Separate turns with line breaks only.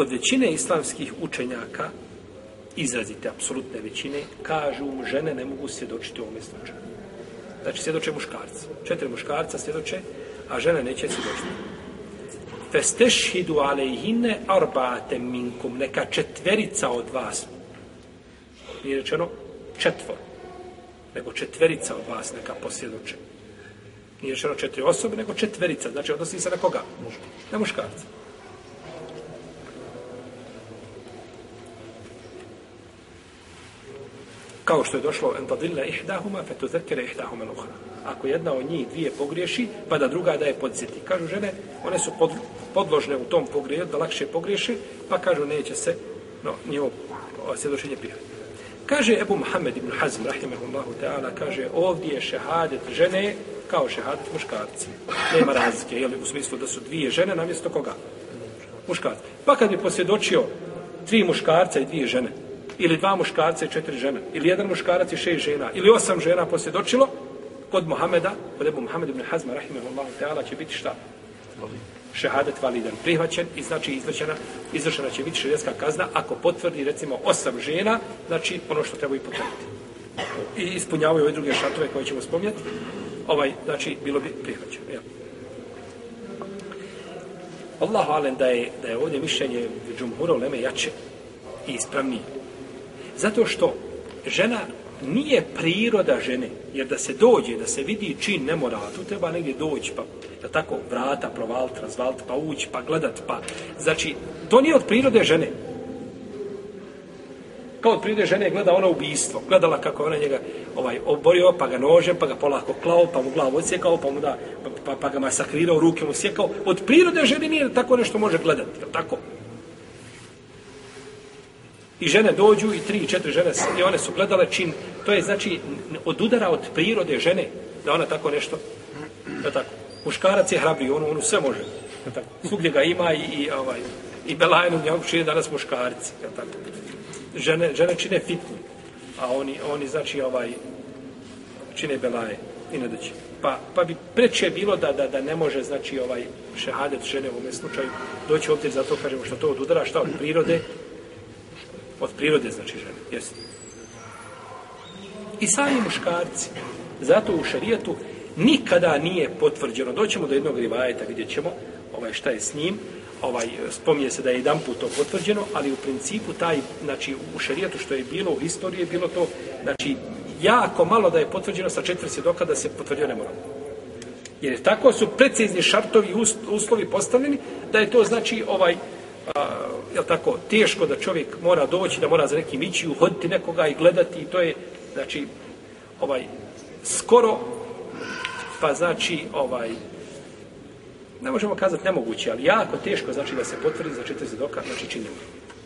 kod većine islamskih učenjaka, izrazite, apsolutne većine, kažu žene ne mogu svjedočiti u ovome slučaju. Znači, svjedoče muškarci. Četiri muškarca svjedoče, a žene neće svjedočiti. Festešhidu alejhine arbate minkum, neka četverica od vas. Nije rečeno četvor, nego četverica od vas neka posvjedoče. Nije rečeno četiri osobe, nego četverica. Znači, odnosi se na koga? Na muškarca. Kao što je došlo en tadilla ihdahuma fa tuzakkira ihdahuma al-ukhra. Ako jedna od njih dvije pogriješi pa da druga da je podsjeti. Kažu žene one su pod, podložne u tom pogriješu, da lakše pogriješe pa kažu neće se no njihovo svjedočenje prihvatiti kaže Ebu Muhammed ibn Hazm rahimahullahu ta'ala kaže ovdje je šehadet žene kao šehadet muškarci. Nema razlike jel, u smislu da su dvije žene namjesto koga? Muškarci. Pa kad bi posvjedočio tri muškarca i dvije žene ili dva muškarca i četiri žene, ili jedan muškarac i šest žena, ili osam žena posvjedočilo, kod Muhameda, kod Ebu Muhammed ibn Hazma, rahimahullahu ta'ala, će biti šta? Šehadet validan, prihvaćen i znači izvršena, izvršena će biti širijetska kazna ako potvrdi recimo osam žena, znači ono što treba i potvrditi. I ispunjavaju ove druge šatove koje ćemo spomnjati, ovaj, znači, bilo bi prihvaćeno. Ja. Allahu alem da je, da je ovdje mišljenje džumhura uleme jače i ispravnije. Zato što žena nije priroda žene, jer da se dođe, da se vidi čin ne tu treba negdje doći, pa da tako vrata provaliti, razvaliti, pa ući, pa gledat, pa... Znači, to nije od prirode žene. Kao od prirode žene gleda ona ubijstvo. Gledala kako ona njega ovaj, oborio, pa ga nožem, pa ga polako klao, pa mu glavu odsjekao, pa, mu da, pa, pa, pa ga masakrirao, ruke mu sjekao. Od prirode žene nije tako nešto može gledati, je tako? I žene dođu i tri i četiri žene i one su gledale čin. To je znači od udara od prirode žene da ona tako nešto da tako? Muškarac je hrabri on on sve može da tako? Svugdje ga ima i, i ovaj i belajnu njom čine danas muškarci da tako? Žene žene čine fitnu a oni oni znači ovaj čine belaje i ne pa, pa bi preče bilo da, da, da ne može znači ovaj šehadet žene u ovom slučaju doći ovdje zato kažemo što to od udara šta od prirode Od prirode, znači žene. Jeste. I sami muškarci. Zato u šarijetu nikada nije potvrđeno. Doćemo do jednog rivajeta, vidjet ćemo ovaj, šta je s njim. Ovaj, spominje se da je jedan put to potvrđeno, ali u principu taj, znači u šarijetu što je bilo u historiji, je bilo to, znači, jako malo da je potvrđeno sa četiri svjedoka da se potvrdio ne mora. Jer tako su precizni šartovi uslovi postavljeni da je to znači ovaj a, jel tako, teško da čovjek mora doći, da mora za nekim ići, uhoditi nekoga i gledati, i to je, znači, ovaj, skoro, pa znači, ovaj, ne možemo kazati nemoguće, ali jako teško, znači, da se potvrdi za četiri doka, znači, činimo.